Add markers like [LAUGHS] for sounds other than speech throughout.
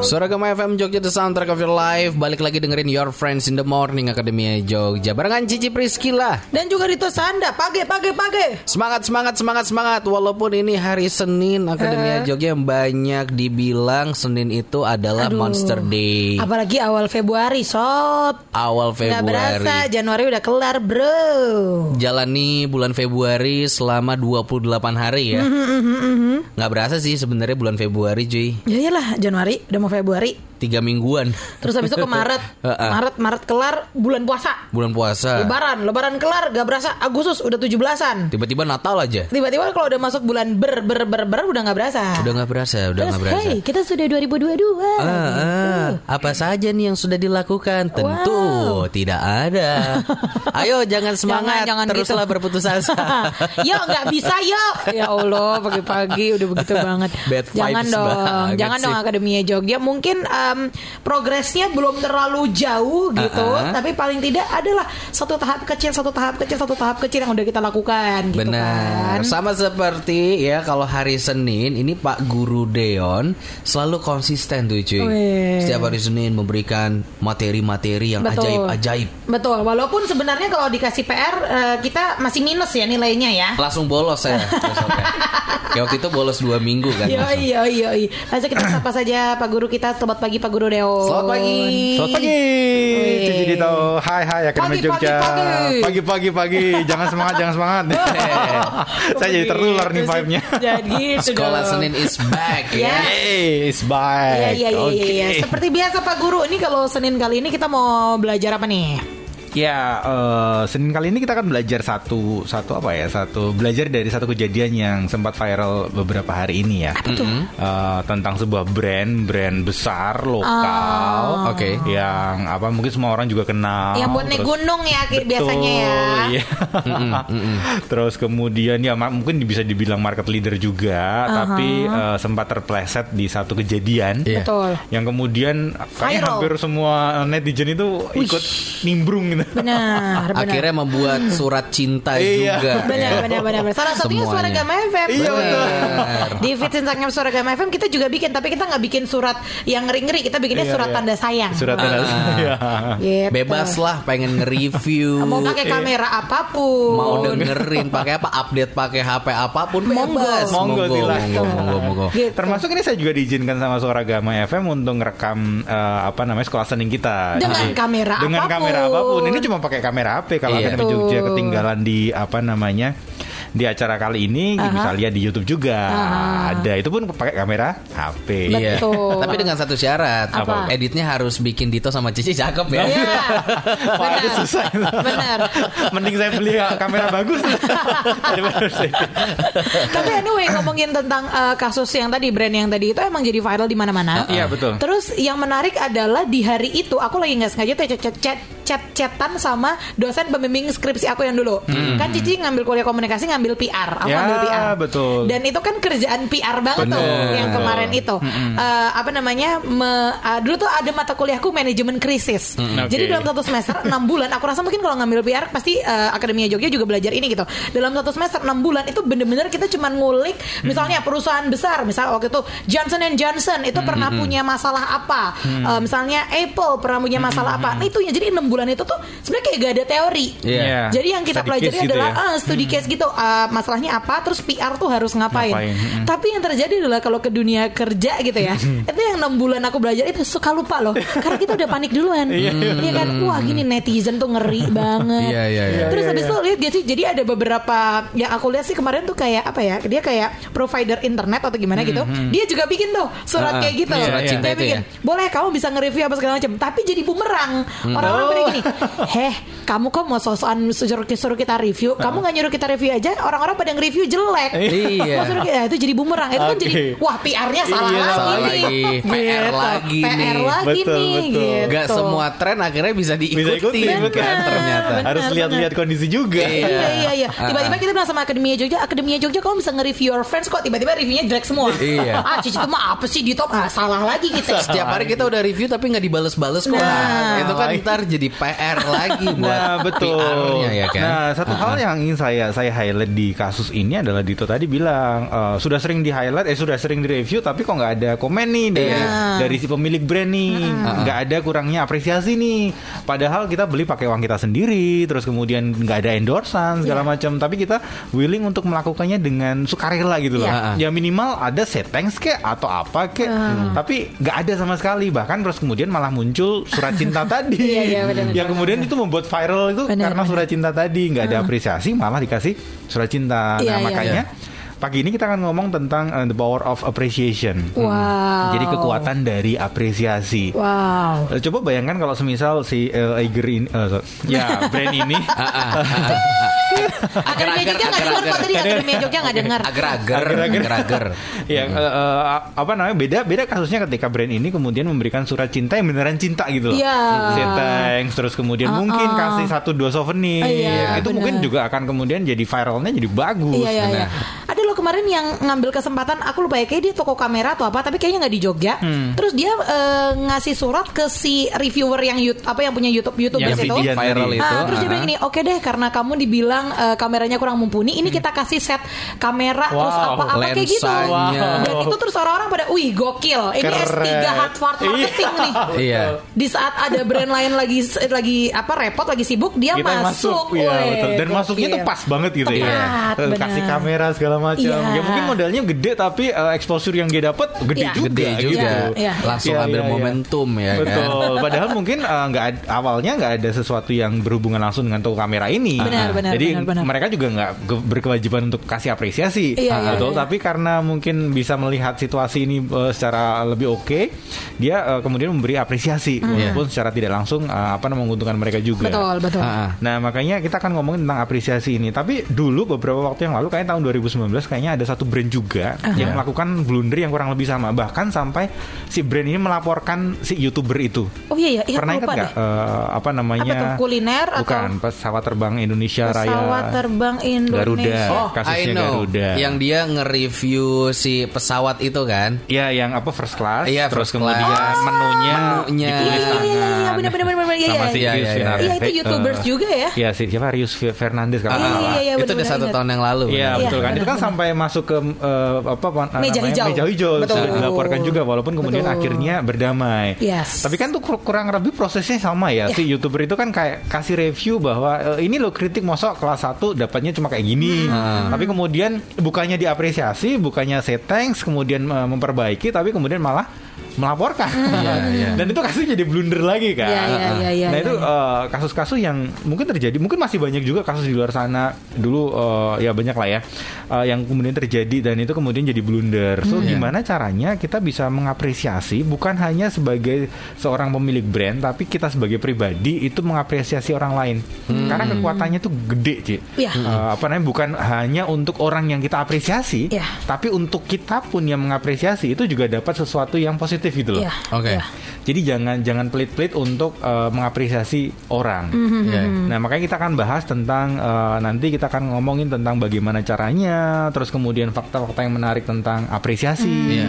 Suara Gema FM Jogja The Soundtrack of Your Life. Balik lagi dengerin Your Friends in the Morning Akademia Jogja. Barengan Cici Priskila Dan juga Rito Sanda, pagi, pagi, pagi. Semangat, semangat, semangat, semangat. Walaupun ini hari Senin Akademia Jogja yang banyak dibilang Senin itu adalah Aduh. Monster Day. Apalagi awal Februari, sob. Awal Nggak berasa, Februari. Januari udah kelar, bro. Jalani bulan Februari selama 28 hari ya. Mhm, Nggak berasa sih sebenarnya bulan Februari cuy. Ya iyalah, Januari, udah mau Februari. Tiga mingguan Terus habis itu ke Maret. [LAUGHS] Maret, Maret kelar, bulan puasa. Bulan puasa Lebaran, Lebaran kelar, gak berasa. Agustus udah 17-an. Tiba-tiba Natal aja Tiba-tiba kalau udah masuk bulan ber, ber, ber, ber, udah gak berasa. Udah nggak berasa Udah Terus, nggak berasa hey, kita sudah 2022. Ah, ah, apa saja nih yang sudah dilakukan? Tentu tidak ada. [LAUGHS] Ayo jangan semangat, Jangan, jangan teruslah gitu. berputus asa. [LAUGHS] yo nggak bisa yo ya Allah pagi-pagi udah begitu banget Bad jangan dong banget jangan dong sih. akademinya Jogja mungkin em, progresnya belum terlalu jauh gitu Uh-uh. tapi paling tidak adalah satu tahap kecil satu tahap kecil satu tahap kecil yang udah kita lakukan gitu Benar. kan Sama seperti ya kalau hari Senin ini Pak Guru Deon selalu konsisten tuh cuy. Wih. Setiap hari Senin memberikan materi-materi yang ajaib-ajaib. betul walaupun sebenarnya kalau dikasih PR eh, kita masih minus ya nilainya ya Langsung bolos besoknya. Kayak [LAUGHS] waktu itu bolos dua minggu kan. Iya iya iya iya. Langsung kita sapa saja Pak Guru kita Selamat pagi Pak Guru Deo. Selamat pagi. Selamat pagi, Dito. Hai hai Akademi Pagi, Jogja. pagi, pagi. Pagi pagi pagi. jangan semangat, jangan semangat. [LAUGHS] [LAUGHS] Saya jadi tertular nih vibe-nya. Jadi gitu [LAUGHS] Sekolah dong. Senin is back Ya. Hey, it's back. Iya iya iya iya. iya. Seperti biasa Pak Guru, ini kalau Senin kali ini kita mau belajar apa nih? Ya, eh, Senin kali ini kita akan belajar satu satu apa ya? Satu belajar dari satu kejadian yang sempat viral beberapa hari ini ya. Eh, tentang sebuah brand, brand besar lokal. Oke. Yang apa mungkin semua orang juga kenal. Yang buat naik gunung ya ki- biasanya ya. Betul, iya. [LAUGHS] Terus kemudian ya mungkin bisa dibilang market leader juga, tapi eh, sempat terpleset di satu kejadian Iya. Betul. yang kemudian Viral. hampir semua netizen itu ikut nimbrung gitu. Benar, benar. Akhirnya membuat surat cinta Iya. juga. Benar, benar, benar, benar. Salah satunya suara Semuanya. Gama FM. Iya, betul. Di feed Instagram suara Gama FM kita juga bikin, tapi kita nggak bikin surat yang ngeri-ngeri. Kita bikinnya Iya, surat iya. tanda sayang. Surat tanda Ah. Iya. Gitu. Bebas lah pengen nge-review. Mau pakai kamera apa pun. mau dengerin pakai apa update pakai HP apa pun Monggo. bebas Monggo, monggo monggo monggo, monggo. Gitu. Termasuk ini saya juga diizinkan sama Suara Gama FM untuk ngerekam eh, apa namanya sekolah sening kita. Dengan kamera dengan apa pun. kamera apa pun. Ini cuma pakai kamera HP kalau Iya. Akademi Jogja Betul. ketinggalan di apa namanya di acara kali ini Aha. bisa lihat di YouTube juga. Aha. Ada itu pun pakai kamera HP. Iya. Betul. [LAUGHS] Tapi dengan satu syarat. Apa? Editnya harus bikin Dito sama Cici cakep ya. Iya. [LAUGHS] Benar. susah. Benar. [LAUGHS] Mending saya beli kamera bagus. Tapi anyway ngomongin tentang uh, kasus yang tadi brand yang tadi itu emang jadi viral di mana-mana. Iya, betul. Terus yang menarik adalah di hari itu aku lagi nggak sengaja tuh chat chat chat chat chatan sama dosen pembimbing skripsi aku yang dulu. Kan Cici ngambil kuliah komunikasi ngambil PR, aku Ya, ngambil PR. betul. Dan itu kan kerjaan PR banget tuh Bener. yang kemarin itu. Eh, apa namanya? me- eh, dulu tuh ada mata kuliahku manajemen krisis. Oke. Jadi dalam satu semester 6 bulan aku rasa mungkin kalau ngambil PR pasti eh, Akademia Jogja juga belajar ini gitu dalam satu semester 6 bulan itu bener-bener kita cuman ngulik misalnya perusahaan besar misal waktu itu Johnson Johnson itu pernah punya masalah apa Eh, misalnya Apple pernah punya masalah apa nah itu ya jadi 6 bulan itu tuh sebenarnya kayak gak ada teori Iya. jadi yang kita Study pelajari gitu adalah ya. ah, studi case gitu Ah, masalahnya apa terus PR tuh harus ngapain, Ngapain, mm-mm. tapi yang terjadi adalah kalau ke dunia kerja gitu ya itu yang 6 bulan aku belajar itu suka lupa loh. Karena kita udah panik duluan. Iya kan? Wah gini netizen tuh ngeri banget. Iya, iya, iya. terus Iya, habis iya. itu lihat gak sih? Jadi ada beberapa yang aku lihat sih kemarin tuh kayak apa ya? Dia kayak provider internet atau gimana gitu. Dia juga bikin tuh surat Ah, ah. kayak gitu. Surat Dia cinta itu bikin, ya? boleh kamu bisa nge-review apa segala macam. Tapi jadi bumerang. Orang-orang Oh. gini heh kamu kok mau sosokan suruh, suruh kita review? Kamu nggak nyuruh kita review aja orang-orang pada nge-review jelek Iya. Suruh kita- itu jadi bumerang itu kan Oke. jadi wah PR-nya salah Iya, lagi salah nih lagi. PR Gitu. lagi PR nih. lagi Betul, nih betul. gitu. Gak semua tren akhirnya bisa diikuti, Bisa ikuti, kan betul. ternyata. Benar, Harus lihat-lihat kondisi juga. Iya. Iya iya iya. Ah, Tiba-tiba ah. kita bilang sama Akademia Jogja, Akademia Jogja kamu bisa nge-review your friends kok. Tiba-tiba reviewnya jelek semua. Iya. [LAUGHS] Ah Cici itu mah apa sih di top? Ah, salah lagi kita. Setiap hari kita udah review tapi nggak dibales-bales kok. Nah. itu kan ntar jadi PR lagi buat Nah betul. PR-nya ya kan. Nah satu hal yang ingin saya saya highlight di kasus ini adalah Dito tadi bilang eh, sudah sering di highlight, eh sudah sering di review, tapi kok nggak ada komen nih dari Iya. dari si pemilik brand nih, nggak ada kurangnya apresiasi nih. Padahal kita beli pakai uang kita sendiri, terus kemudian nggak ada endorsan segala Iya. macam, tapi kita willing untuk melakukannya dengan sukarela gitu loh. Iya. Ya minimal ada say thanks kek atau apa kek, tapi nggak ada sama sekali. Bahkan terus kemudian malah muncul surat cinta [LAUGHS] tadi, Iya, iya, benar, yang kemudian itu membuat viral itu Benar, karena surat cinta tadi. Nggak ada apresiasi, malah dikasih surat cinta. Iya, nah iya, makanya pagi ini kita akan ngomong tentang uh, the power of appreciation. Wow. Jadi kekuatan dari apresiasi. Wow. Eh, Coba bayangkan kalau semisal si uh, Eiger ini, eh, so- ya brand ini, [LAUGHS] Akademi Jogja nggak dengar kok tadi Akademi Jogja nggak dengar. Agar-agar, Agar-agar. agar-agar. [LAUGHS] ya eh, eh, apa namanya beda beda kasusnya ketika brand ini kemudian memberikan surat cinta yang beneran cinta gitu loh. Iya. Thanks, terus kemudian Ah, mungkin ah. kasih satu dua souvenir. Iya, itu benar. mungkin juga akan kemudian jadi viralnya jadi bagus. Iya iya iya. Kemarin yang ngambil kesempatan aku lupa ya kayak dia toko kamera atau apa tapi kayaknya nggak di Jogja. Hmm. Terus dia eh, ngasih surat ke si reviewer yang YouTube apa yang punya YouTube YouTube Yang itu. viral tadi. itu. Ah, terus dia bilang ah. gini, oke deh karena kamu dibilang eh, kameranya kurang mumpuni, ini kita kasih set kamera terus Wow, apa-apa kayak gitu. lensanya. Dan itu terus orang-orang pada, wih gokil, ini Keren. S3 Harvard marketing nih. Iya. Di saat ada brand lain lagi lagi apa repot lagi sibuk, dia kita masuk. ya Weh, betul. dan masuknya tuh gokil. pas banget gitu ya Tepat, benar. kasih kamera segala macam Iya. ya mungkin modalnya gede tapi eh, exposure yang dia dapat gede Iya. juga Gede juga. gitu. Iya. Langsung Iya, ambil iya, iya. momentum ya kan. Betul. Padahal mungkin eh, nggak ad- awalnya nggak ada sesuatu yang berhubungan langsung dengan toko kamera ini. Benar, benar, Jadi benar, benar. mereka juga nggak berkewajiban untuk kasih apresiasi. Iya, Ah, iya, betul. iya. Tapi karena mungkin bisa melihat situasi ini eh, secara lebih oke, dia eh, kemudian memberi apresiasi walaupun secara tidak langsung eh, apa namanya menguntungkan mereka juga. Betul, betul. Ah, ah. Nah makanya kita akan ngomongin tentang apresiasi ini. Tapi dulu beberapa waktu yang lalu kayaknya tahun 2019 kayaknya ada satu brand juga yang melakukan blunder yang kurang lebih sama. Bahkan sampai si brand ini melaporkan si youtuber itu. Oh iya iya, iya Pernah ingat lupa nggak eh, apa namanya? Apa tuh, kuliner atau- Bukan pesawat terbang Indonesia Pesawat Raya. terbang Indonesia. Garuda. Oh, Kasusnya I know. Garuda. Yang dia nge-review si pesawat itu kan. Ya, yang apa first class, Iya, terus first kemudian class. menunya, Menunya. ditulis Iya, iya, iya, iya, tangan. benar, benar, benar, benar, iya, sama iya, si iya, Rius iya, Finardi. Iya, itu Eh, YouTubers juga ya. Iya sih, siapa Rius Fernandes kalau Iya, salah. iya, iya, itu benar, udah benar, satu tahun yang lalu. Iya Iya, betul kan itu kan benar-benar. Sampai masuk ke eh, apa Meja namanya? hijau. meja hijau Betul. sudah dilaporkan juga walaupun kemudian Betul. akhirnya berdamai. Yes. Tapi kan tuh kur- kurang lebih prosesnya sama ya. Iya. Si youtuber itu kan kayak kasih review bahwa e, ini lo kritik mosok kelas 1 dapatnya cuma kayak gini. Tapi kemudian bukannya diapresiasi, bukannya say thanks, kemudian eh, memperbaiki, tapi kemudian malah melaporkan. [LAUGHS] Iya, iya. Dan itu kasusnya jadi blunder lagi kan. Iya, iya, iya, iya, nah itu iya. eh, kasus-kasus yang mungkin terjadi, mungkin masih banyak juga kasus di luar sana. Dulu eh, ya banyak lah ya eh, yang kemudian terjadi dan itu kemudian jadi blunder. So Iya. gimana caranya kita bisa mengapresiasi bukan hanya sebagai seorang pemilik brand, tapi kita sebagai pribadi itu mengapresiasi orang lain. Karena kekuatannya tuh gede, Ci. Iya. Eh, apa namanya bukan hanya untuk orang yang kita apresiasi, Iya. tapi untuk kita pun yang mengapresiasi itu juga dapat sesuatu yang positif gitu loh. Iya. Oke. iya. Jadi jangan jangan pelit-pelit untuk eh, mengapresiasi orang. Mhm. Iya. Nah makanya kita akan bahas tentang eh, nanti kita akan ngomongin tentang bagaimana caranya, terus kemudian fakta-fakta yang menarik tentang apresiasi. Iya.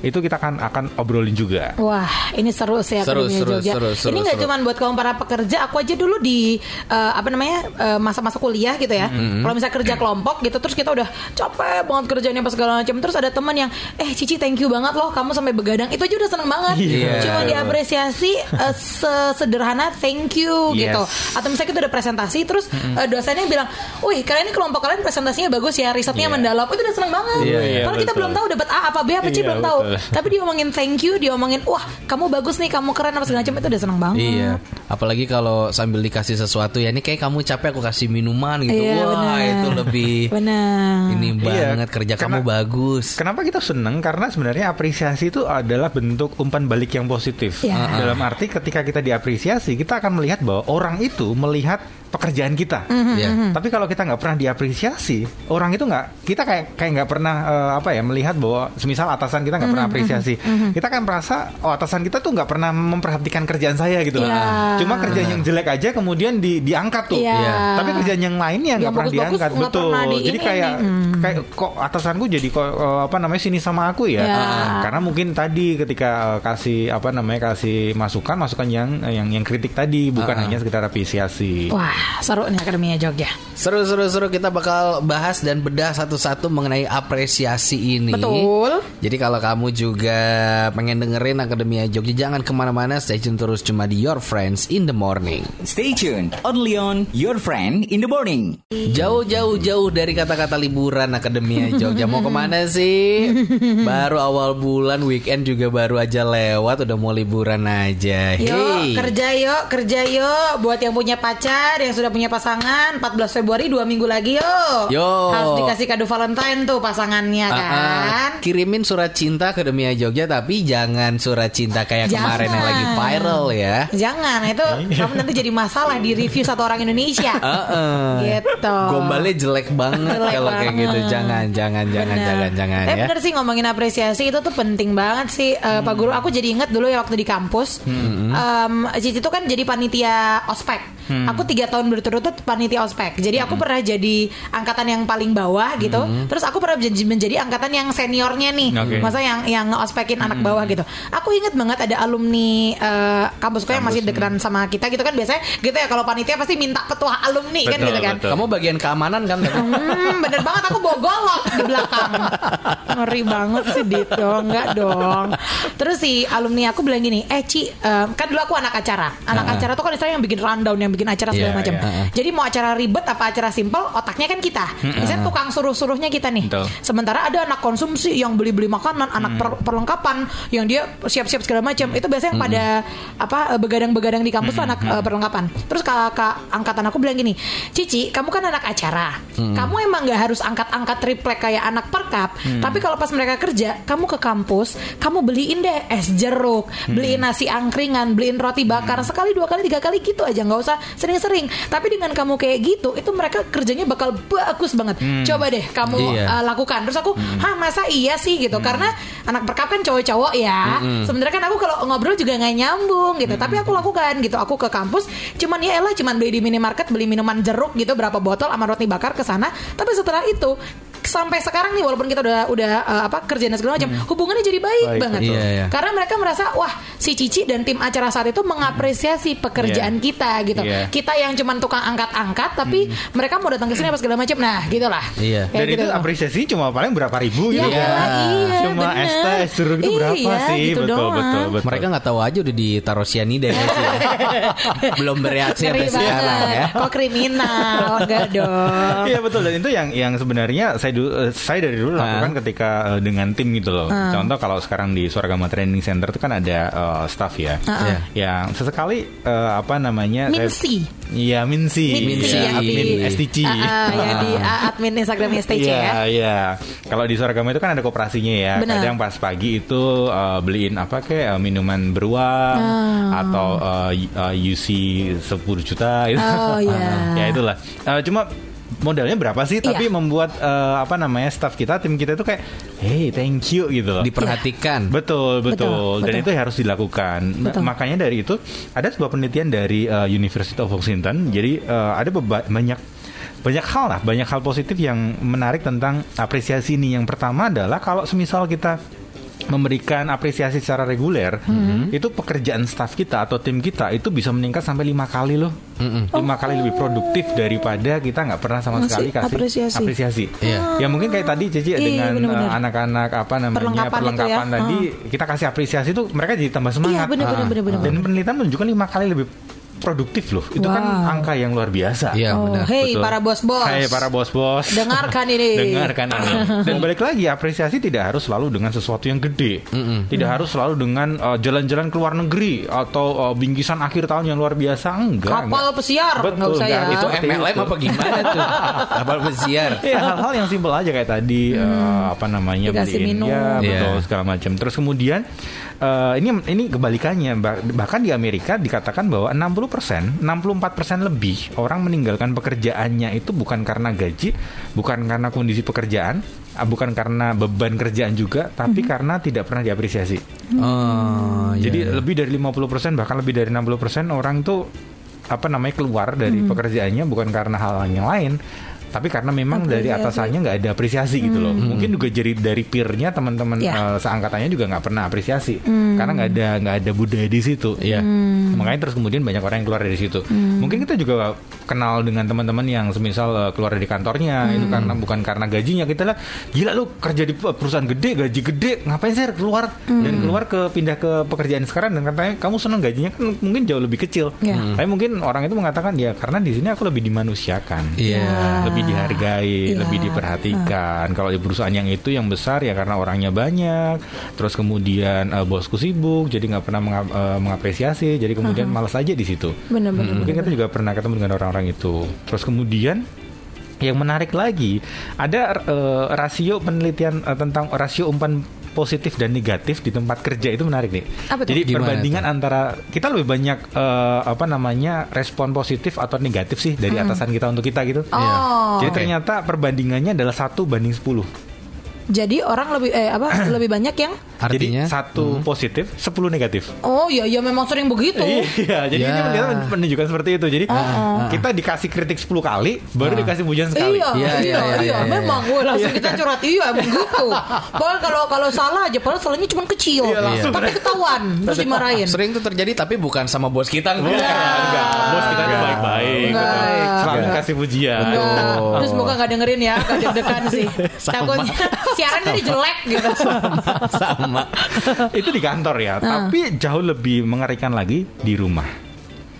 Itu kita akan akan obrolin juga. Wah, ini seru sih Seru, seru, Jogja. seru, seru, ini nggak cuma buat kaum para pekerja, aku aja dulu di eh, apa namanya eh, masa-masa kuliah gitu ya. Mm-hmm. Kalau misalnya kerja kelompok gitu, terus kita udah capek banget kerjanya apa segala macam, terus ada teman yang, eh Cici thank you banget loh, kamu sampai begadang. Itu aja udah seneng banget. Iya. Cuma diapresiasi eh, sesederhana thank you Yes. gitu. Atau misalnya kita udah presentasi, terus eh, dosennya bilang, wih kalian ini kelompok kalian presentasinya bagus ya, risetnya Iya. mendalam. Itu udah seneng banget. Iya, iya, Kalau kita belum tahu dapat A apa B apa C Iya, belum tahu. betul. Tapi dia ngomongin thank you, dia ngomongin wah kamu bagus nih, kamu keren apa segala macam itu udah seneng banget. Iya, apalagi kalau sambil dikasih sesuatu ya ini kayak kamu capek aku kasih minuman gitu. Iya, Wah, benar. itu lebih Benar. ini Iya, banget kerja karena- kamu bagus. Kenapa kita seneng? Karena sebenarnya apresiasi itu adalah bentuk umpan balik yang positif. Iya. Dalam arti ketika kita diapresiasi, kita akan melihat bahwa orang itu melihat pekerjaan kita. Iya. Tapi kalau kita nggak pernah diapresiasi, orang itu nggak, kita kayak kayak nggak pernah eh, apa ya melihat bahwa semisal atasan kita nggak pernah apresiasi, kita kan merasa oh atasan kita tuh nggak pernah memperhatikan kerjaan saya gitu. Iya. Cuma kerjaan yang jelek aja kemudian di, diangkat tuh. Iya. Iya. Tapi kerjaan yang lainnya nggak pernah bagus-bagus diangkat, nggak betul. pernah di Jadi ini, kayak ini. Hmm. kayak kok atasanku jadi kok eh, apa namanya sini sama aku ya? Ya. Karena mungkin tadi ketika uh, kasih apa namanya kasih masukan masukan yang yang yang kritik tadi bukan ah. hanya sekedar apresiasi. Wah, seru nih Akademia Jogja. Seru seru seru kita bakal bahas dan bedah satu-satu mengenai apresiasi ini. Betul. Jadi kalau kamu juga pengen dengerin Akademia Jogja jangan ke mana-mana stay tune terus cuma di Your Friends in the Morning. Stay tuned only on Your Friend in the Morning. Jauh-jauh jauh dari kata-kata liburan Akademia Jogja mau ke mana sih? [LAUGHS] Baru awal bulan weekend juga baru aja lewat udah mau liburan aja. Yuk Hey. kerja yuk kerja yuk buat yang punya pacar yang sudah punya pasangan 14 Februari dua minggu lagi yuk. Yo. Harus dikasih kado Valentine tuh pasangannya Ah, kan. Kirimin surat cinta ke Akademia Jogja tapi jangan surat cinta kayak Jangan. kemarin yang lagi viral ya. Jangan itu [LAUGHS] kamu nanti jadi masalah di review satu orang Indonesia. Heeh. [LAUGHS] Gitu. Gombalnya jelek banget Jelek kalau kayak banget. gitu. Jangan, jangan, jangan, Bener. jangan, jangan Eh ya. bener sih ngomongin apresiasi itu tuh penting banget sih Eh, Pak Guru. Aku jadi inget dulu ya waktu di kampus. Em, Cici tuh kan jadi panitia ospek. Aku tiga tahun berturut-turut panitia ospek. Jadi aku pernah jadi angkatan yang paling bawah gitu. Terus aku pernah menjadi, menjadi angkatan yang seniornya nih. Oke. Masa yang yang ospekin anak bawah gitu. Aku inget banget ada alumni eh, kampusku yang masih deketan sama kita gitu kan biasanya gitu ya kalau panitia pasti minta petua alumni kan Betul, gitu kan. betul. Kamu bagian keamanan kan? Hmm, bener banget aku bawa golok di belakang. Ngeri banget sih Dito, enggak dong. Terus si alumni aku bilang gini, eh Ci, eh, kan dulu aku anak acara. Anak Ah. acara tuh kan istilahnya yang bikin rundown, yang bikin acara segala Iya, macam. Iya. Jadi mau acara ribet apa acara simpel, otaknya kan kita. Misalnya tukang suruh-suruhnya kita nih. Betul. Sementara ada anak konsumsi yang beli-beli makanan, anak per- perlengkapan yang dia siap-siap segala macam. Itu biasanya yang pada apa eh, begadang-begadang di kampus tuh anak eh, perlengkapan. Terus kakak angkatan aku bilang gini, Cici, kamu kan anak acara. Kamu emang nggak harus angkat-angkat triplek kayak anak perkap. Tapi kalau pas mereka kerja, kamu ke kampus, kamu beliin deh es jeruk, beliin nasi angkringan, beliin roti bakar sekali, dua kali, tiga kali gitu aja, nggak usah sering-sering. Tapi dengan kamu kayak gitu, itu mereka kerjanya bakal bagus banget. Coba deh kamu Iya. uh, lakukan. Terus aku, hah masa iya sih gitu? Karena anak perkap kan cowok-cowok ya. Sebenarnya kan aku kalau ngobrol juga nggak nyambung gitu. Tapi aku lakukan gitu. Aku ke kampus, cuman ya elah, cuman beli di minimarket, beli minuman jeruk gitu, berapa botol sama roti bakar ke sana. Tapi setelah itu sampai sekarang nih walaupun kita udah udah uh, apa kerja dan segala macam hubungannya jadi baik, Baik, banget betul. Iya, iya. karena mereka merasa wah si Cici dan tim acara saat itu mengapresiasi pekerjaan Iya. kita gitu Iya. kita yang cuman tukang angkat-angkat tapi mereka mau datang ke sini apa segala macam nah gitulah Iya. Dan gitu itu apresiasi cuma paling berapa ribu Ya gitu elah, iya, Cuma bener. es teh, es jeruk itu berapa Iya, sih? gitu betul, doang. betul, betul. Mereka nggak tahu aja udah ditaruh cyanida ya. [LAUGHS] Belum bereaksi sampai sekarang ya. Kok kriminal enggak [LAUGHS] dong. Iya betul dan itu yang yang sebenarnya saya du- eh, saya dari dulu Ah. lakukan ketika eh, dengan tim gitu loh. Ah. Contoh kalau sekarang di Suaragama Training Center itu kan ada eh, staff ya, Ah, ah. yang sesekali eh, apa namanya? saya- Minsi. Iya Minsi, Minsi Iya, di admin STC. Ah, ah, ya di [LAUGHS] ah, admin Instagram STC Iya, ya. iya. Kalau di Suaragama itu kan ada koperasinya ya. Benar. Kadang pas pagi itu eh, beliin apa kayak eh, minuman beruang Ah. atau y- eh, UC 10 juta gitu. Oh, iya. [LAUGHS] ya itulah. Eh, cuma modalnya berapa sih? Tapi Iya. membuat eh, apa namanya staff kita, tim kita itu kayak, hey, thank you gitu loh. Diperhatikan. Betul, betul, Betul, Dan betul. itu harus dilakukan. Betul. makanya dari itu ada sebuah penelitian dari uh, University of Washington. Jadi uh, ada beba- banyak banyak hal lah, banyak hal positif yang menarik tentang apresiasi ini. Yang pertama adalah kalau semisal kita memberikan apresiasi secara reguler, Mm-hmm. itu pekerjaan staff kita atau tim kita itu bisa meningkat sampai lima kali loh, lima kali lebih produktif daripada kita nggak pernah sama Ngasih sekali kasih apresiasi. apresiasi. Iya. Ya mungkin kayak tadi Cici Iya, dengan uh, anak-anak apa namanya Perlengkapan itu perlengkapan, ya. tadi kita kasih apresiasi tuh mereka jadi tambah semangat. Iya, benar, benar, Ah. benar, benar, Dan benar. penelitian menunjukkan lima kali lebih produktif loh. Itu kan Wow. angka yang luar biasa. Iya, Oh, benar. Betul. para bos-bos. Hai para bos-bos. Dengarkan ini. [LAUGHS] Dengarkan ini. [LAUGHS] Dan balik lagi apresiasi tidak harus selalu dengan sesuatu yang gede. Tidak harus selalu dengan uh, jalan-jalan ke luar negeri atau uh, bingkisan akhir tahun yang luar biasa enggak. Kapal enggak. pesiar, Betul, nggak usah enggak. ya. Itu MLM itu. apa gimana tuh? [LAUGHS] Kapal pesiar. Ya hal-hal yang simpel aja kayak tadi eh, apa namanya Dikasih beliin minum. ya betul Iya. segala macam. Terus kemudian eh, ini ini kebalikannya Bah- bahkan di Amerika dikatakan bahwa 60% 64% lebih orang meninggalkan pekerjaannya itu bukan karena gaji, bukan karena kondisi pekerjaan, ah, bukan karena beban kerjaan juga, tapi karena tidak pernah diapresiasi. Oh, iya, Jadi iya. lebih dari 50% bahkan lebih dari 60% orang itu apa namanya keluar dari Hmm. pekerjaannya bukan karena hal yang lain tapi karena memang dari Apresiasi. atasannya nggak ada apresiasi gitu loh. Mungkin juga jadi dari peernya teman-teman Ya. eh, seangkatannya juga nggak pernah apresiasi karena nggak ada nggak ada budaya di situ. Iya. Makanya terus kemudian banyak orang yang keluar dari situ. Mungkin kita juga kenal dengan teman-teman yang semisal eh, keluar dari kantornya itu karena bukan karena gajinya kita lah gila lu kerja di perusahaan gede gaji gede ngapain sih keluar dan keluar ke pindah ke pekerjaan sekarang dan katanya kamu senang gajinya kan mungkin jauh lebih kecil. Iya. Tapi mungkin orang itu mengatakan ya karena di sini aku lebih dimanusiakan Iya. lebih dihargai, Iya. lebih diperhatikan. Kalau di perusahaan yang itu yang besar ya karena orangnya banyak, terus kemudian eh, bosku sibuk, jadi nggak pernah menga- eh, mengapresiasi, jadi kemudian malas aja di situ. Bener-bener. Mungkin kita juga pernah ketemu dengan orang-orang itu. Terus kemudian yang menarik lagi ada eh, rasio penelitian eh, tentang rasio umpan positif dan negatif di tempat kerja itu menarik nih. Apa? Jadi Gimana perbandingan antara kita lebih banyak eh, apa namanya respon positif atau negatif sih dari atasan kita untuk kita gitu. Oh. Jadi ternyata perbandingannya adalah satu banding 10. Jadi orang lebih eh apa [CLEARS THROAT] lebih banyak yang Artinya Jadi satu positif, 10 negatif. Oh iya iya memang sering begitu. Iya, jadi Ya. ini penelitian menunjukkan seperti itu. Jadi kita dikasih kritik 10 kali, baru dikasih pujian sekali. Iya, Iya, iya, iya, iya, iya, iya, iya. memang gue langsung kita curhat iya emang gitu. [LAUGHS] Pokoknya kalau kalau salah aja, padahal salahnya cuma kecil, Iya, langsung. tapi ketahuan, terus dimarahin. sering tuh terjadi tapi bukan sama bos kita Enggak, enggak. Bos kita tuh baik-baik. Selalu kasih pujian. Terus semoga gak dengerin ya, gak deg-degan sih. [LAUGHS] Takutnya siaran jadi jelek gitu. sama. itu di kantor ya, tapi jauh lebih mengerikan lagi di rumah.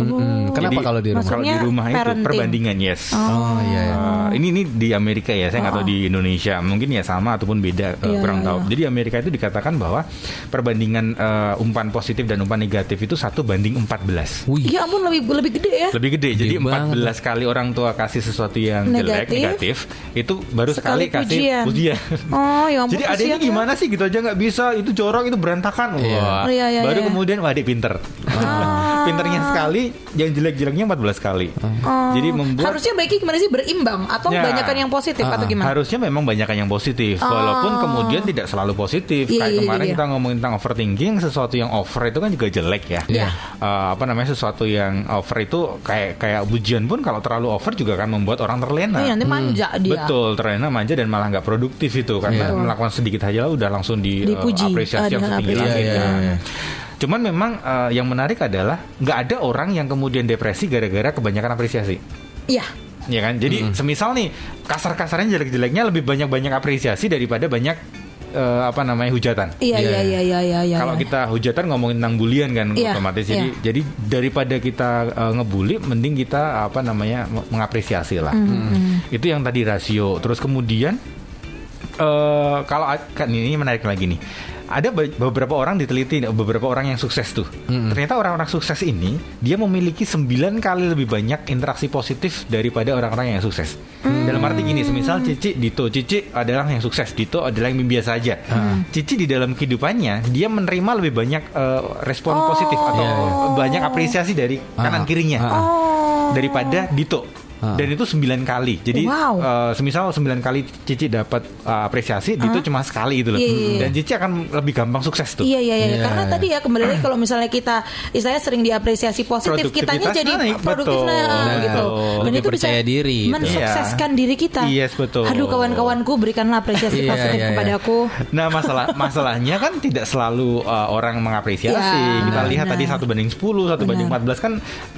Mm-mm. Kenapa Jadi, kalau di rumah? Kalau di rumah itu parenting. perbandingan yes. Oh iya. iya. Uh, ini ini di Amerika ya, saya nggak tahu Oh. di Indonesia. Mungkin ya sama ataupun beda, uh, Iya, kurang iya. tahu. Jadi Amerika itu dikatakan bahwa perbandingan uh, umpan positif dan umpan negatif itu satu banding 14. Wih. Ya ampun lebih lebih gede ya. Lebih gede. Jadi banget. 14 kali orang tua kasih sesuatu yang jelek, Negatif. negatif, itu baru Sekali sekali, kasih pujian. pujian. Oh ya ampun. Jadi adiknya ya. gimana sih gitu aja nggak bisa itu jorok itu berantakan Iya. Wah. Oh, iya, iya, baru iya. kemudian wah adik pinter pinternya sekali yang jelek-jeleknya 14 kali Oh. jadi membuat Harusnya baiknya gimana sih berimbang atau Ya. banyakan yang positif Ah, atau gimana? harusnya memang banyakan yang positif Oh. walaupun kemudian tidak selalu positif Iya, kayak iya, kemarin iya. kita ngomongin tentang overthinking sesuatu yang over itu kan juga jelek ya Iya. Eh, apa namanya sesuatu yang over itu kayak kayak ujian pun kalau terlalu over juga akan membuat orang terlena iya, nanti manja dia. Betul, terlena manja dan malah nggak produktif itu karena Iya. melakukan sedikit aja lah udah langsung di Dipuji. apresiasi Ah, yang setinggi diapresiasi. langit. Iya, iya, iya. Cuman memang eh, yang menarik adalah nggak ada orang yang kemudian depresi gara-gara kebanyakan apresiasi. Iya. Ya kan? Jadi semisal nih kasar-kasarnya jelek-jeleknya lebih banyak-banyak apresiasi daripada banyak eh, apa namanya hujatan. Iya Iya, iya iya iya iya iya. Kalau kita hujatan ngomongin tentang bulian kan Iya, otomatis jadi iya. jadi daripada kita eh, ngebully mending kita apa namanya mengapresiasi lah. Mm-hmm. Itu yang tadi rasio. Terus kemudian eh kalau kan ini menarik lagi nih. Ada be- beberapa orang diteliti beberapa orang yang sukses tuh. Ternyata orang-orang sukses ini dia memiliki 9 kali lebih banyak interaksi positif daripada orang-orang yang sukses. Mm. Dalam arti gini, semisal Cici, Dito, Cici adalah yang sukses, Dito adalah yang biasa aja. Cici di dalam kehidupannya dia menerima lebih banyak eh, respon Oh. positif atau Iya, iya. banyak apresiasi dari kanan Ah, kirinya ah, Oh. daripada Dito. Ah. Dan itu 9 kali. Jadi Wow. eh, semisal 9 kali Cici dapat eh, apresiasi, Dito cuma sekali itu loh. Iya, iya, iya. Dan Cici akan lebih gampang sukses tuh. Iya iya iya Iya, karena iya. tadi ya kembali lagi kalau misalnya kita istilahnya sering diapresiasi positif kitanya jadi naik, produktif betul, nah, betul. gitu. Lebih percaya diri gitu. mensukseskan diri kita. Yes, betul. Aduh kawan-kawanku berikanlah apresiasi Iya, positif iya, iya. kepadaku. Nah masalah masalahnya kan tidak selalu uh, orang mengapresiasi. Ya, kita lihat benar. tadi satu banding 10, satu banding 14 kan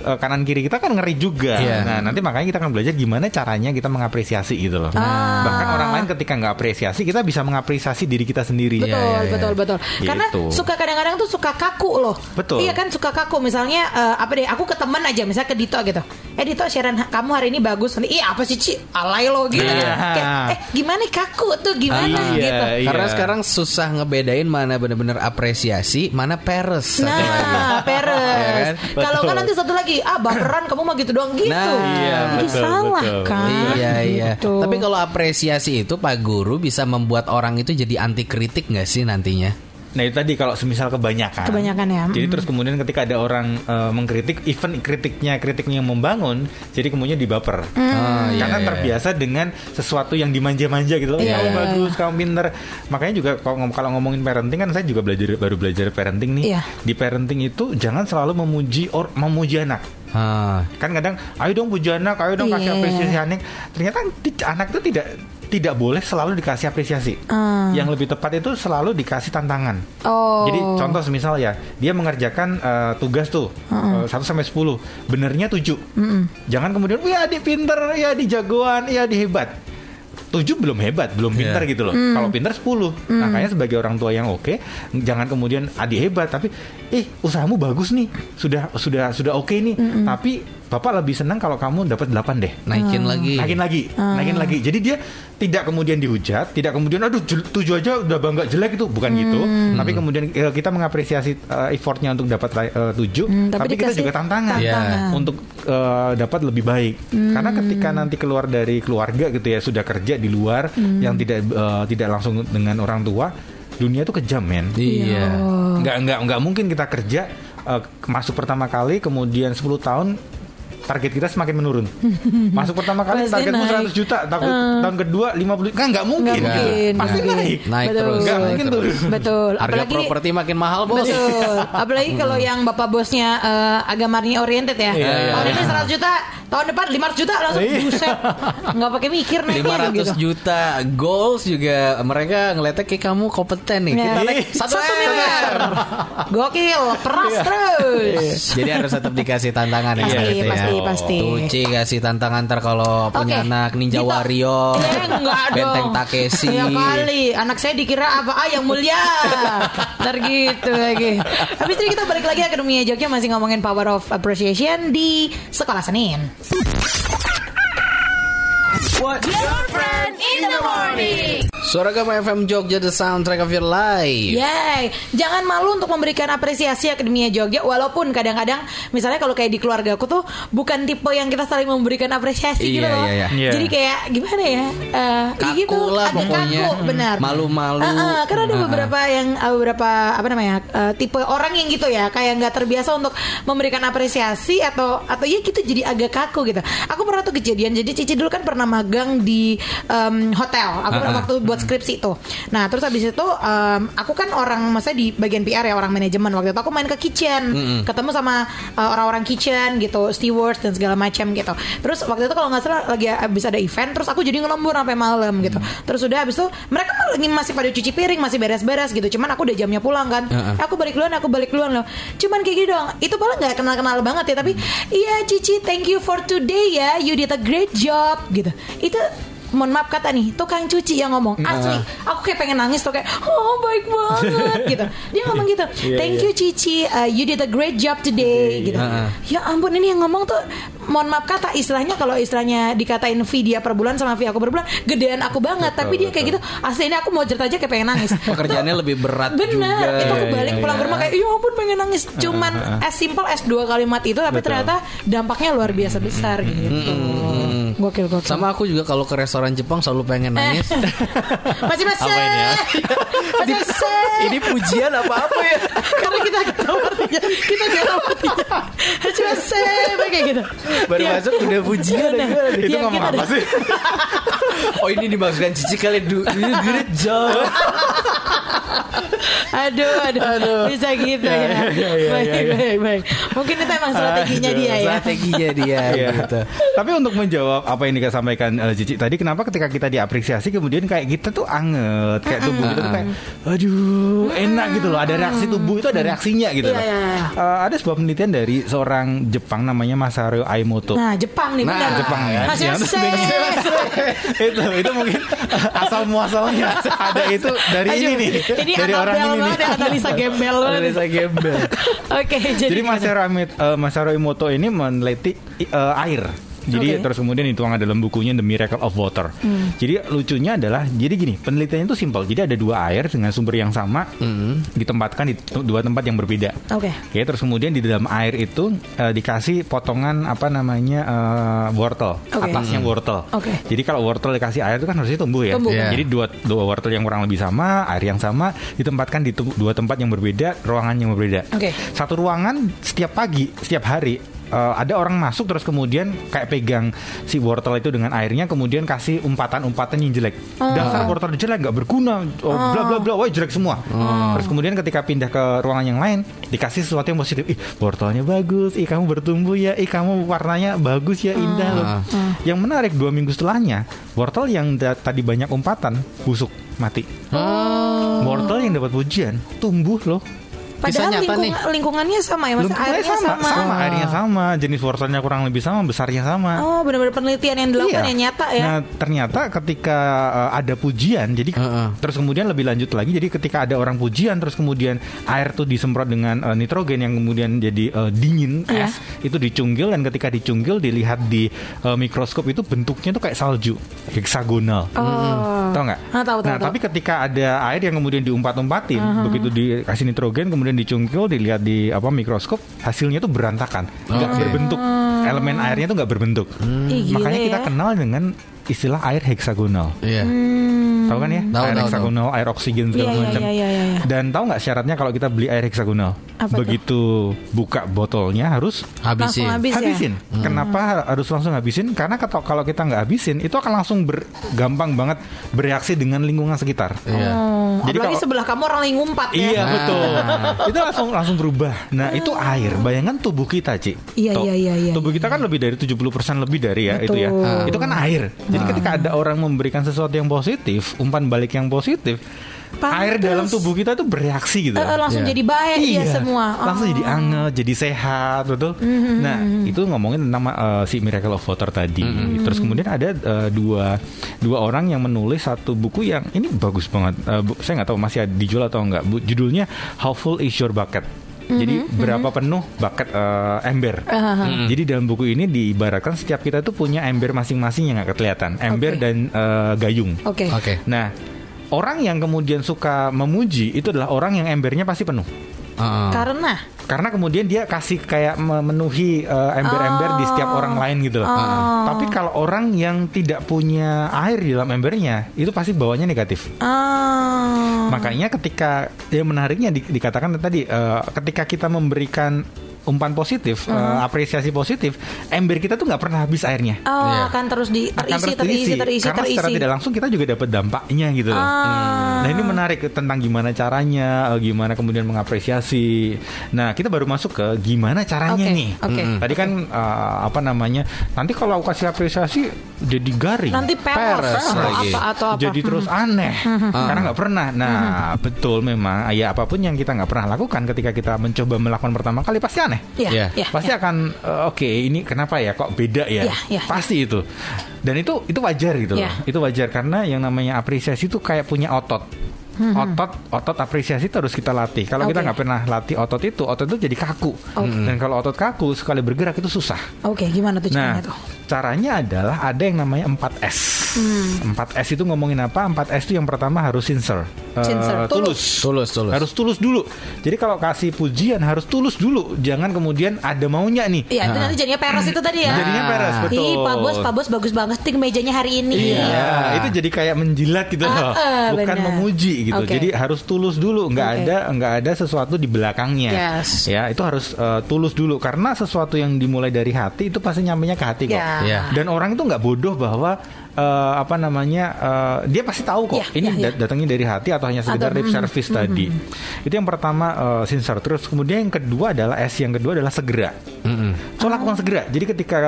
uh, kanan kiri kita kan ngeri juga. Iya. Nah nanti makanya kita akan belajar gimana caranya kita mengapresiasi gitu loh. Ah. Bahkan orang lain ketika nggak apresiasi kita bisa mengapresiasi diri kita sendiri. Betul, Iya, iya, iya. betul, betul. Karena Gitu. suka kadang-kadang tuh suka kaku loh. Betul. Iya kan suka kaku. Misalnya eh, apa deh? Aku ke temen aja, misalnya ke Dito gitu. Eh Dito, siaran kamu hari ini bagus. Nanti, iya apa sih Ci? Alay lo gitu. Iya. Kayak, eh gimana kaku tuh gimana Iya, gitu. iya. Karena sekarang susah ngebedain mana bener-bener apresiasi, mana peres. lagi. Nah, [LAUGHS] peres. Iya kan? Kalau kan nanti satu lagi, ah baperan kamu mah gitu doang gitu. Nah, iya, Jadi betul, salah betul. kan? Iya iya. Gitu. Tapi kalau apresiasi itu Pak Guru bisa membuat orang itu jadi anti kritik nggak sih nantinya? Nah itu tadi kalau semisal kebanyakan. Kebanyakan ya. Jadi Mm. terus kemudian ketika ada orang uh, mengkritik, even kritiknya kritiknya yang membangun, jadi kemudian dibaper. Oh, iya, Karena iya, terbiasa dengan sesuatu yang dimanja-manja gitu loh. Iya, kamu iya, bagus, kamu pinter. Makanya juga kalau, ngom- kalau ngomongin parenting kan saya juga belajar baru belajar parenting nih. Iya. Di parenting itu jangan selalu memuji or memuji anak. Ah. Kan kadang ayo dong puji anak, ayo dong kasih Iya. apresiasi anak. Ternyata anak itu tidak tidak boleh selalu dikasih apresiasi. Ah. Yang lebih tepat itu selalu dikasih tantangan. Oh. Jadi contoh semisal ya, dia mengerjakan eh, tugas tuh eh, 1 sampai 10, benernya 7. Jangan kemudian, "Wih, adik pinter, ya adik jagoan, ya adik hebat." 7 belum hebat, belum Iya. gitu loh. Kalau pinter 10. Makanya sebagai orang tua yang oke, jangan kemudian adik hebat tapi eh usahamu bagus nih. Sudah sudah sudah oke nih. Tapi Bapak lebih senang kalau kamu dapat 8 deh. Naikin lagi. Naikin lagi, naikin lagi. Jadi dia tidak kemudian dihujat, tidak kemudian aduh tujuh aja udah bangga jelek itu, bukan gitu. Tapi kemudian eh, kita mengapresiasi eh, effortnya untuk dapat eh, tujuh, Hmm, tapi tapi, kita juga tantangan Iya. tantangan. untuk eh, dapat lebih baik. Karena ketika nanti keluar dari keluarga gitu ya sudah kerja di luar yang tidak eh, tidak langsung dengan orang tua, dunia itu kejam men. Iya. Nggak nggak nggak mungkin kita kerja eh, masuk pertama kali kemudian 10 tahun target kita semakin menurun. [LAUGHS] Masuk pertama kali Pasti targetmu naik. 100 juta, tahun, tahun kedua 50 kan nggak mungkin. Nggak mungkin, Pasti nggak naik. Naik Betul. terus. Nggak naik mungkin terus. turun. Betul. Harga Apalagi properti makin mahal bos. Betul. [LAUGHS] Apalagi kalau yang bapak bosnya eh, agamanya oriented ya. Iya, iya. Tahun ini 100 juta, tahun depan 500 juta langsung Iya. buset. Nggak pakai mikir naiknya 500 gitu. juta goals juga mereka ngeliatnya kayak kamu kompeten nih. Ya. Kita naik Satu, satu, M. miliar. [LAUGHS] Gokil, keras terus. Jadi harus tetap dikasih tantangan ya. Pasti, gitu ya. Pasti, pasti. Tuci kasih tantangan ntar kalau punya Oke. anak Ninja Dito. Warrior, Eh, enggak dong. Benteng Takeshi. Ya kali, anak saya dikira apa? Ah, yang mulia. Ntar gitu lagi. Habis itu kita balik lagi Akademi Jogja masih ngomongin power of appreciation di Sekolah Senin. Suara Gama FM Jogja The Soundtrack of Your Life. Yay, jangan malu untuk memberikan apresiasi Akademia Jogja walaupun kadang-kadang misalnya kalau kayak di keluarga aku tuh bukan tipe yang kita saling memberikan apresiasi gitu Iya, loh. iya, iya. Iya. Jadi kayak gimana ya? eh, ya Kaku gitu, lah agak pokoknya. kaku, benar. Malu-malu. Ah, ah, karena ada Ah, ah. beberapa yang ah, beberapa apa namanya? eh, tipe orang yang gitu ya, kayak nggak terbiasa untuk memberikan apresiasi atau atau ya gitu jadi agak kaku gitu. Aku pernah tuh kejadian. Jadi Cici dulu kan pernah magang di em, hotel. Aku Ah, ah. waktu buat skripsi itu. Nah, terus habis itu em, aku kan orang maksudnya di bagian PR ya, orang manajemen waktu itu aku main ke kitchen, ketemu sama eh, orang-orang kitchen gitu, stewards dan segala macam gitu. Terus waktu itu kalau nggak salah lagi habis ada event, terus aku jadi ngelembur sampai malam gitu. Terus udah habis itu mereka masih pada cuci piring, masih beres-beres gitu. Cuman aku udah jamnya pulang kan. Heeh. Eh, aku balik duluan, aku balik duluan loh. Cuman kayak gitu dong. Itu malah nggak kenal-kenal banget ya, tapi iya Cici, thank you for today ya. You did a great job gitu. Itu mohon maaf kata nih tukang cuci yang ngomong asli. Aku kayak pengen nangis tuh kayak oh baik banget [LAUGHS] gitu. Dia ngomong gitu Iya, thank you Cici uh, you did a great job today gitu. Heeh. ya ampun ini yang ngomong tuh mohon maaf kata istilahnya kalau istilahnya dikatain fee dia per bulan sama fee aku per bulan gedean aku banget tapi dia kayak gitu asli ini aku mau cerita aja kayak pengen nangis [LAUGHS] Pekerjaannya lebih berat Bener, juga. itu aku Iya, balik iya, pulang ke iya. rumah kayak, ya ampun pengen nangis. Cuman as simple as dua kalimat itu, tapi Betul. ternyata dampaknya luar biasa besar gitu. Gokil, gokil. Sama aku juga kalau ke restoran Jepang selalu pengen nangis. [LAUGHS] masih masih, Apa ini ya? masih [LAUGHS] masih. Ini pujian apa apa ya? Karena kita gak tahu artinya, kita gak tahu artinya. Masih masih, kayak gitu. Baru Iya. masuk udah pujian Iya, ya. Itu Iya, ngomong kita apa sih? Oh ini dimaksudkan Cici kali du du- great job. Aduh, aduh, bisa gitu ya. iya, iya, baik, iya, iya. baik, baik. Mungkin itu emang strateginya Aduh, dia ya. Strateginya dia [LAUGHS] Iya. gitu. Tapi untuk menjawab apa yang disampaikan eh, Cici tadi, kenapa ketika kita diapresiasi kemudian kayak kita tuh anget, kayak tubuh kita tuh kayak, aduh enak gitu loh. Ada reaksi tubuh itu ada reaksinya gitu Iya, loh. Eh, ada sebuah penelitian dari seorang Jepang namanya Masaru Aimoto. Nah, Jepang nih, Nah, benar. Jepang ya. Yang- masih. itu itu mungkin asal muasalnya ada itu dari ini Aduh, nih ini dari orang ini nih. ya, analisa gembel. Analisa gembel. Oke, jadi, Jadi Masaru, Amit- eh, Masaru Emoto ini meneliti eh, air. Jadi. Hmm. terus kemudian dituangkan dalam bukunya The Miracle of Water. Jadi lucunya adalah jadi gini penelitiannya itu simpel. Jadi ada dua air dengan sumber yang sama ditempatkan di dua tempat yang berbeda. Oke. Oke, terus kemudian di dalam air itu eh, dikasih potongan apa namanya eh, wortel, Oke. atasnya wortel. Oke. Jadi kalau wortel dikasih air itu kan harusnya tumbuh ya. Tumbuh. Iya. Jadi dua dua wortel yang kurang lebih sama, air yang sama ditempatkan di dua tempat yang berbeda, ruangan yang berbeda. Oke. Satu ruangan setiap pagi, setiap hari eh, ada orang masuk terus kemudian kayak pegang si wortel itu dengan airnya kemudian kasih umpatan-umpatan yang jelek. Dasar wortel jelek nggak berguna, oh, bla bla bla, wah jelek semua. Terus kemudian ketika pindah ke ruangan yang lain dikasih sesuatu yang positif. Ih, wortelnya bagus, ih kamu bertumbuh ya, ih kamu warnanya bagus ya, indah loh. Yang menarik dua minggu setelahnya, wortel yang tadi banyak umpatan busuk mati. Wortel yang dapat pujian tumbuh loh. Padahal nyata lingkung- nih. lingkungannya sama ya, Mas. Airnya sama. sama, airnya sama, jenis wortelnya kurang lebih sama, besarnya sama. Oh, benar-benar penelitian yang dilakukan Iya. yang nyata ya. Nah ternyata ketika uh, ada pujian, jadi Heeh. terus kemudian lebih lanjut lagi, jadi ketika ada orang pujian, terus kemudian air tuh disemprot dengan uh, nitrogen yang kemudian jadi uh, dingin Iya. es, itu dicunggil dan ketika dicunggil dilihat di uh, mikroskop itu bentuknya tuh kayak salju, heksagonal. Oh. Tahu nggak? Ah, tahu, tahu, nah, tahu. tapi ketika ada air yang kemudian diumpat-umpatin, begitu dikasih nitrogen, kemudian dicungkil, dilihat di apa mikroskop, hasilnya tuh berantakan, nggak Oke. berbentuk. Elemen airnya tuh nggak berbentuk. Ih, gile Makanya kita ya. kenal dengan istilah air heksagonal. Iya. Tahu kan ya? Tahu, air tahu, heksagonal, air oksigen segala Iya, iya, macam. iya, iya, iya. Dan tahu nggak syaratnya kalau kita beli air heksagonal? Apa tuh? Begitu buka botolnya harus Habisin. Habis ya. habisin. Kenapa harus langsung habisin? Karena kalau kita nggak habisin, itu akan langsung ber- gampang banget bereaksi dengan lingkungan sekitar. Iya. Oh, Jadi apalagi kalau- sebelah kamu orang lagi ngumpat ya. Iya Nah. betul. [LAUGHS] itu langsung langsung berubah. Nah itu air. Bayangkan tubuh kita, Cik. Iya, iya, iya, iya, Tubuh kita kan lebih dari 70% lebih dari ya itu ya. Betul. Itu kan air. Jadi ketika ada orang memberikan sesuatu yang positif, umpan balik yang positif, Pantes. air dalam tubuh kita itu bereaksi gitu. Eh, langsung Iya. jadi baik dia Iya, semua. langsung Oh. jadi anget, jadi sehat, betul. Nah, itu ngomongin tentang uh, si Miracle of Water tadi. Terus kemudian ada uh, dua dua orang yang menulis satu buku yang ini bagus banget. Uh, bu- saya nggak tahu masih ada dijual atau enggak. Bu, judulnya How Full Is Your Bucket. Jadi berapa penuh bucket uh, ember. Jadi dalam buku ini diibaratkan setiap kita tuh punya ember masing-masing yang nggak kelihatan, ember Oke. dan uh, gayung. Oke. Oke. Nah, orang yang kemudian suka memuji itu adalah orang yang embernya pasti penuh. Heeh. Karena Karena kemudian dia kasih kayak memenuhi uh, ember-ember di setiap orang lain gitu loh. Tapi kalau orang yang tidak punya air di dalam embernya, itu pasti bawanya negatif. ah, Makanya ketika yang menariknya di- dikatakan tadi uh, ketika kita memberikan umpan positif, uh, apresiasi positif, ember kita tuh nggak pernah habis airnya. oh, Iya. akan terus di Akan terisi, terus terisi, diisi. terisi, Karena terisi. secara tidak langsung kita juga dapat dampaknya gitu loh. Ah. Nah ini menarik tentang gimana caranya, eh, gimana kemudian mengapresiasi. Nah kita baru masuk ke gimana caranya Oke, nih. oke. Mm-mm. Tadi kan eh, apa namanya? Nanti kalau aku kasih apresiasi jadi garing. Nanti peres, lagi. apa atau apa. jadi terus aneh karena nggak pernah. Nah betul memang ya apa pun yang kita nggak pernah lakukan ketika kita mencoba melakukan pertama kali pasti aneh Iya, Iya. iya. pasti akan eh, oke ini kenapa ya? Kok beda ya? Iya, iya, pasti itu. Dan itu itu wajar gitu loh. Iya. itu wajar karena yang namanya apresiasi itu kayak punya otot otot otot apresiasi itu harus kita latih kalau kita Oke. nggak pernah latih otot itu otot itu jadi kaku dan kalau otot kaku sekali bergerak itu susah Oke, gimana tuh Nah, caranya tuh? caranya adalah ada yang namanya 4S. 4S itu ngomongin apa? 4S itu yang pertama harus sincere. Eh, Sincere, tulus. Tulus, tulus. Harus tulus dulu. Jadi kalau kasih pujian harus tulus dulu. Jangan kemudian ada maunya nih. Iya, itu nanti jadinya peres itu tadi ya. Jadinya peres, betul. Ih, Pak Bos, Pak Bos bagus banget ting mejanya hari ini. Iya, itu jadi kayak menjilat gitu loh. Ah, ah, Bukan benar. memuji gitu. Oke. Jadi harus tulus dulu, nggak Oke. ada nggak ada sesuatu di belakangnya. Yes. Ya, itu harus eh, tulus dulu karena sesuatu yang dimulai dari hati itu pasti nyampainya ke hati kok. Ya. Iya. Dan orang itu nggak bodoh bahwa eh, apa namanya eh, dia pasti tahu kok Iya, ini iya. dat- datangnya dari hati atau hanya sekedar Atau, lip mm, service tadi. Itu yang pertama eh, sincere. Terus kemudian yang kedua adalah S yang kedua adalah segera. Mm-mm. So lakukan segera. Jadi ketika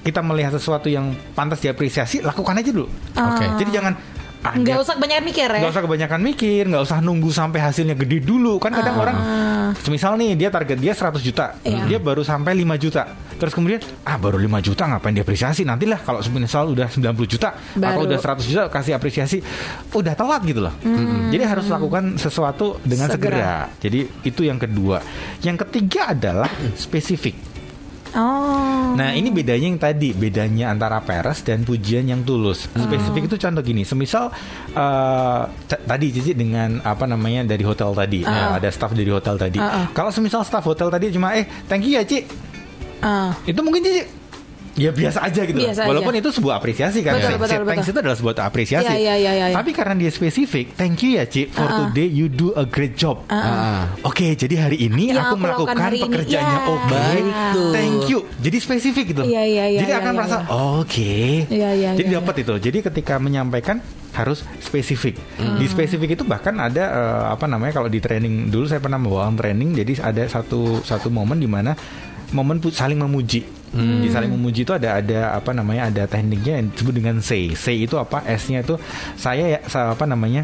kita melihat sesuatu yang pantas diapresiasi, lakukan aja dulu. Oke. Jadi jangan ah, Nggak usah banyak mikir ya. nggak usah kebanyakan mikir, nggak usah nunggu sampai hasilnya gede dulu. Kan kadang orang, misal nih dia target dia 100 juta, Ah. Iya. dia baru sampai 5 juta. Terus kemudian, ah baru 5 juta ngapain diapresiasi? Nantilah kalau misal udah 90 juta atau Baru. udah 100 juta kasih apresiasi, udah telat gitu loh. Jadi harus lakukan sesuatu dengan Hmm. Segera. segera. Jadi itu yang kedua. Yang ketiga adalah spesifik. Oh. Nah ini bedanya yang tadi Bedanya antara peres dan pujian yang tulus Spesifik itu contoh gini Semisal eh, t- Tadi Cici dengan Apa namanya Dari hotel tadi Ah. ya, Ada staff dari hotel tadi Ah, ah. Kalau semisal staff hotel tadi Cuma eh thank you ya Ci Ah. Itu mungkin Cici ya biasa aja gitu. Biasa aja. Walaupun itu sebuah apresiasi kan. Betul, Say- betul, thanks betul. itu adalah sebuah apresiasi. Iya, iya, iya, iya. Tapi karena dia spesifik, thank you ya Ci for today you do a great job. Ah. Oke, jadi hari ini Yang aku aku melakukan pekerjaannya Ya. oke. Baik tuh. Thank you. Jadi spesifik gitu. Iya, iya, iya, Jadi iya, akan iya, merasa iya. oke. Iya, iya, Jadi iya, dapat itu. Jadi ketika menyampaikan harus spesifik. Hmm. Di spesifik itu bahkan ada eh, apa namanya kalau di training dulu saya pernah bawa training jadi ada satu satu momen di mana momen saling memuji. Hmm. Di saling memuji itu ada ada apa namanya ada tekniknya yang disebut dengan say. Say itu apa? S-nya itu saya ya apa namanya?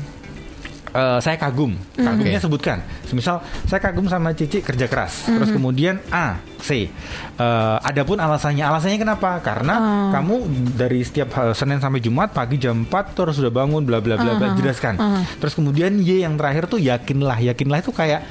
Eh, saya kagum, kagumnya sebutkan. Misal saya kagum sama Cici kerja keras, terus kemudian A, C. Eh, adapun alasannya, alasannya kenapa? Karena kamu dari setiap eh, Senin sampai Jumat pagi jam 4 terus sudah bangun, bla bla bla bla, jelaskan. Terus kemudian Y yang terakhir tuh yakinlah, yakinlah itu kayak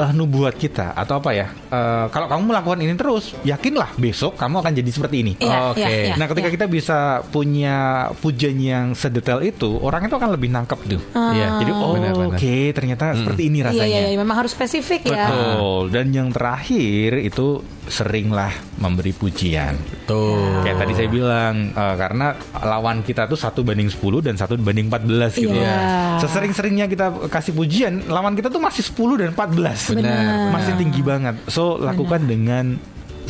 eh, nubuat kita atau apa ya? Eh, kalau kamu melakukan ini terus, yakinlah besok kamu akan jadi seperti ini. Iya, Oke. iya, iya, Nah, ketika iya. kita bisa punya pujian yang sedetail itu, orang itu akan lebih nangkep tuh. Iya. Jadi oh oke ternyata seperti ini Iya, rasanya. iya, iya, memang harus spesifik ya. Betul. Dan yang terakhir itu seringlah memberi pujian. Tuh. Kayak tadi saya bilang eh, karena lawan kita tuh satu banding 10 dan satu banding 14 gitu. Iya. Sesering-seringnya kita kasih pujian, lawan kita tuh masih 10 dan 14. Benar. Masih tinggi banget. So lakukan dengan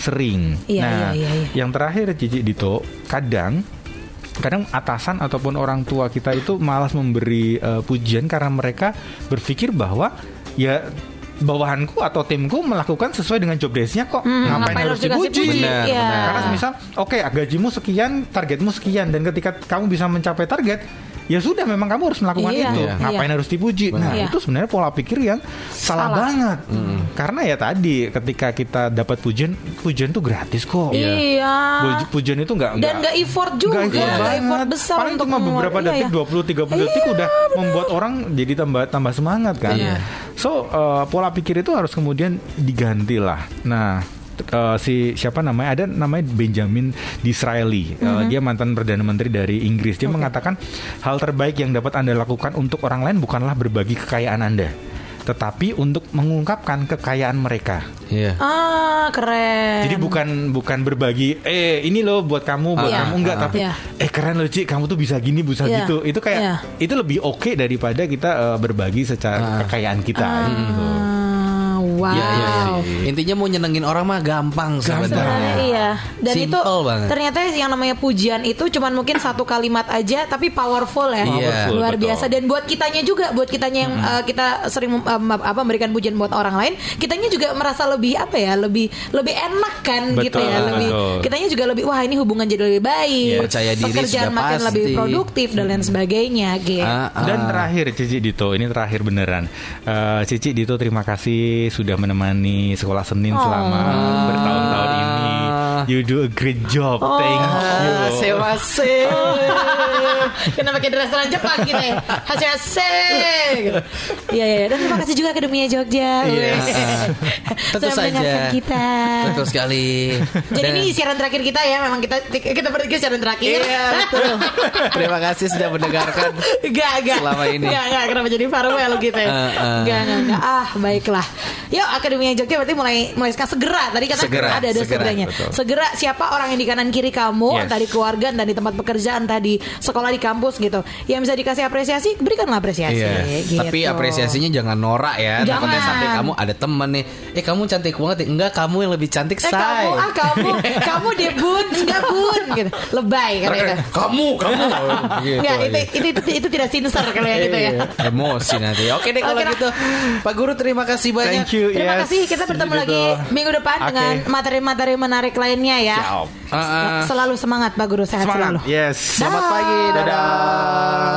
sering. Iya, nah, iya, iya, iya. yang terakhir Cici Dito, kadang kadang atasan ataupun orang tua kita itu malas memberi eh, pujian karena mereka berpikir bahwa ya bawahanku atau timku melakukan sesuai dengan job desk-nya kok ngapain, Hmm, ngapain harus harus dipuji puji? Benar, benar. karena misal oke gajimu sekian targetmu sekian dan ketika kamu bisa mencapai target ya sudah memang kamu harus melakukan Iya, itu iya. ngapain harus dipuji nah Iya. itu sebenarnya pola pikir yang salah, Salah. banget karena ya tadi ketika kita dapat pujian pujian tuh gratis kok Iya. Puji- pujian itu nggak Dan nggak effort juga, nggak effort banget. effort besar paling untuk cuma beberapa mengeluarkan. detik Iya, iya. 20 30 detik udah membuat orang jadi tambah tambah semangat kan Iya. so uh, pola pikir itu harus kemudian diganti lah nah uh, si siapa namanya ada namanya Benjamin Disraeli Uh, dia mantan perdana menteri dari Inggris dia mengatakan hal terbaik yang dapat anda lakukan untuk orang lain bukanlah berbagi kekayaan anda tetapi untuk mengungkapkan kekayaan mereka Iya. Ah, keren. jadi bukan bukan berbagi eh ini loh buat kamu buat Iya. kamu enggak Ah. tapi Iya. eh keren loh Ci kamu tuh bisa gini bisa Iya. gitu. Itu kayak Iya. itu lebih oke daripada kita eh, berbagi secara kekayaan kita gitu. Wow. Iya, iya, iya. Intinya mau nyenengin orang mah gampang sebenarnya. Iya. Dan Simple itu banget. ternyata yang namanya pujian itu cuman mungkin [COUGHS] satu kalimat aja tapi powerful ya. Iya. Powerful, Luar betul. biasa dan buat kitanya juga, buat kitanya yang uh, kita sering um, apa memberikan pujian buat orang lain, kitanya juga merasa lebih apa ya, lebih lebih enak kan gitu Betul, ya, lebih betul. kitanya juga lebih wah ini hubungan jadi lebih baik. Iya, percaya diri Pekerjaan sudah makin pasti. lebih produktif dan lain sebagainya gitu. Ah, ah. Dan terakhir Cici Dito, ini terakhir beneran. Eh, Cici Dito terima kasih sudah menemani sekolah Senin Oh. selama bertahun-tahun ini. You do a great job. Thank you. Ah, sewa se. Kenapa kayak restoran Jepang gitu ya Hasil. Iya iya Dan terima kasih juga Akademia Jogja Iya. Sudah Tentu saja. kita Betul sekali. Jadi Dan- ini siaran terakhir kita ya Memang kita kita berdua siaran terakhir Iya betul. Terima kasih sudah mendengarkan. Enggak, enggak. Selama ini. Enggak, enggak. Kenapa jadi farewell gitu ya? Eh, eh. Enggak, enggak, enggak. Ah, baiklah. Yuk, Akademia Jogja berarti mulai mulai sekarang segera. Tadi kata Segera, ada ada segera, segeranya. betul. Segera siapa orang yang di kanan kiri kamu, Yes. entah di keluarga, entah di tempat pekerjaan, entah di sekolah, di kampus gitu. Yang bisa dikasih apresiasi, berikanlah apresiasi. Iya. gitu. Tapi apresiasinya jangan norak ya. Jangan. Takutnya sampai kamu ada temen nih. Eh kamu cantik banget. ya. Enggak kamu yang lebih cantik Eh say. kamu, ah kamu, [LAUGHS] kamu deh bun, enggak bun, gitu. Lebay kan itu. kamu kamu. [LAUGHS] Gitu Enggak, itu, aja. itu, itu, itu tidak sincer kalau yang gitu ya. Iya, Emosi nanti. Oke deh kalau Oke lah. gitu. Pak Guru terima kasih banyak. Thank you. Terima yes. kasih kita bertemu lagi minggu depan Oke. dengan materi-materi menarik lainnya ya. Siap. Ah, ah. Selalu semangat Pak Guru sehat Semangat. selalu. Yes. Selamat pagi. Dadah.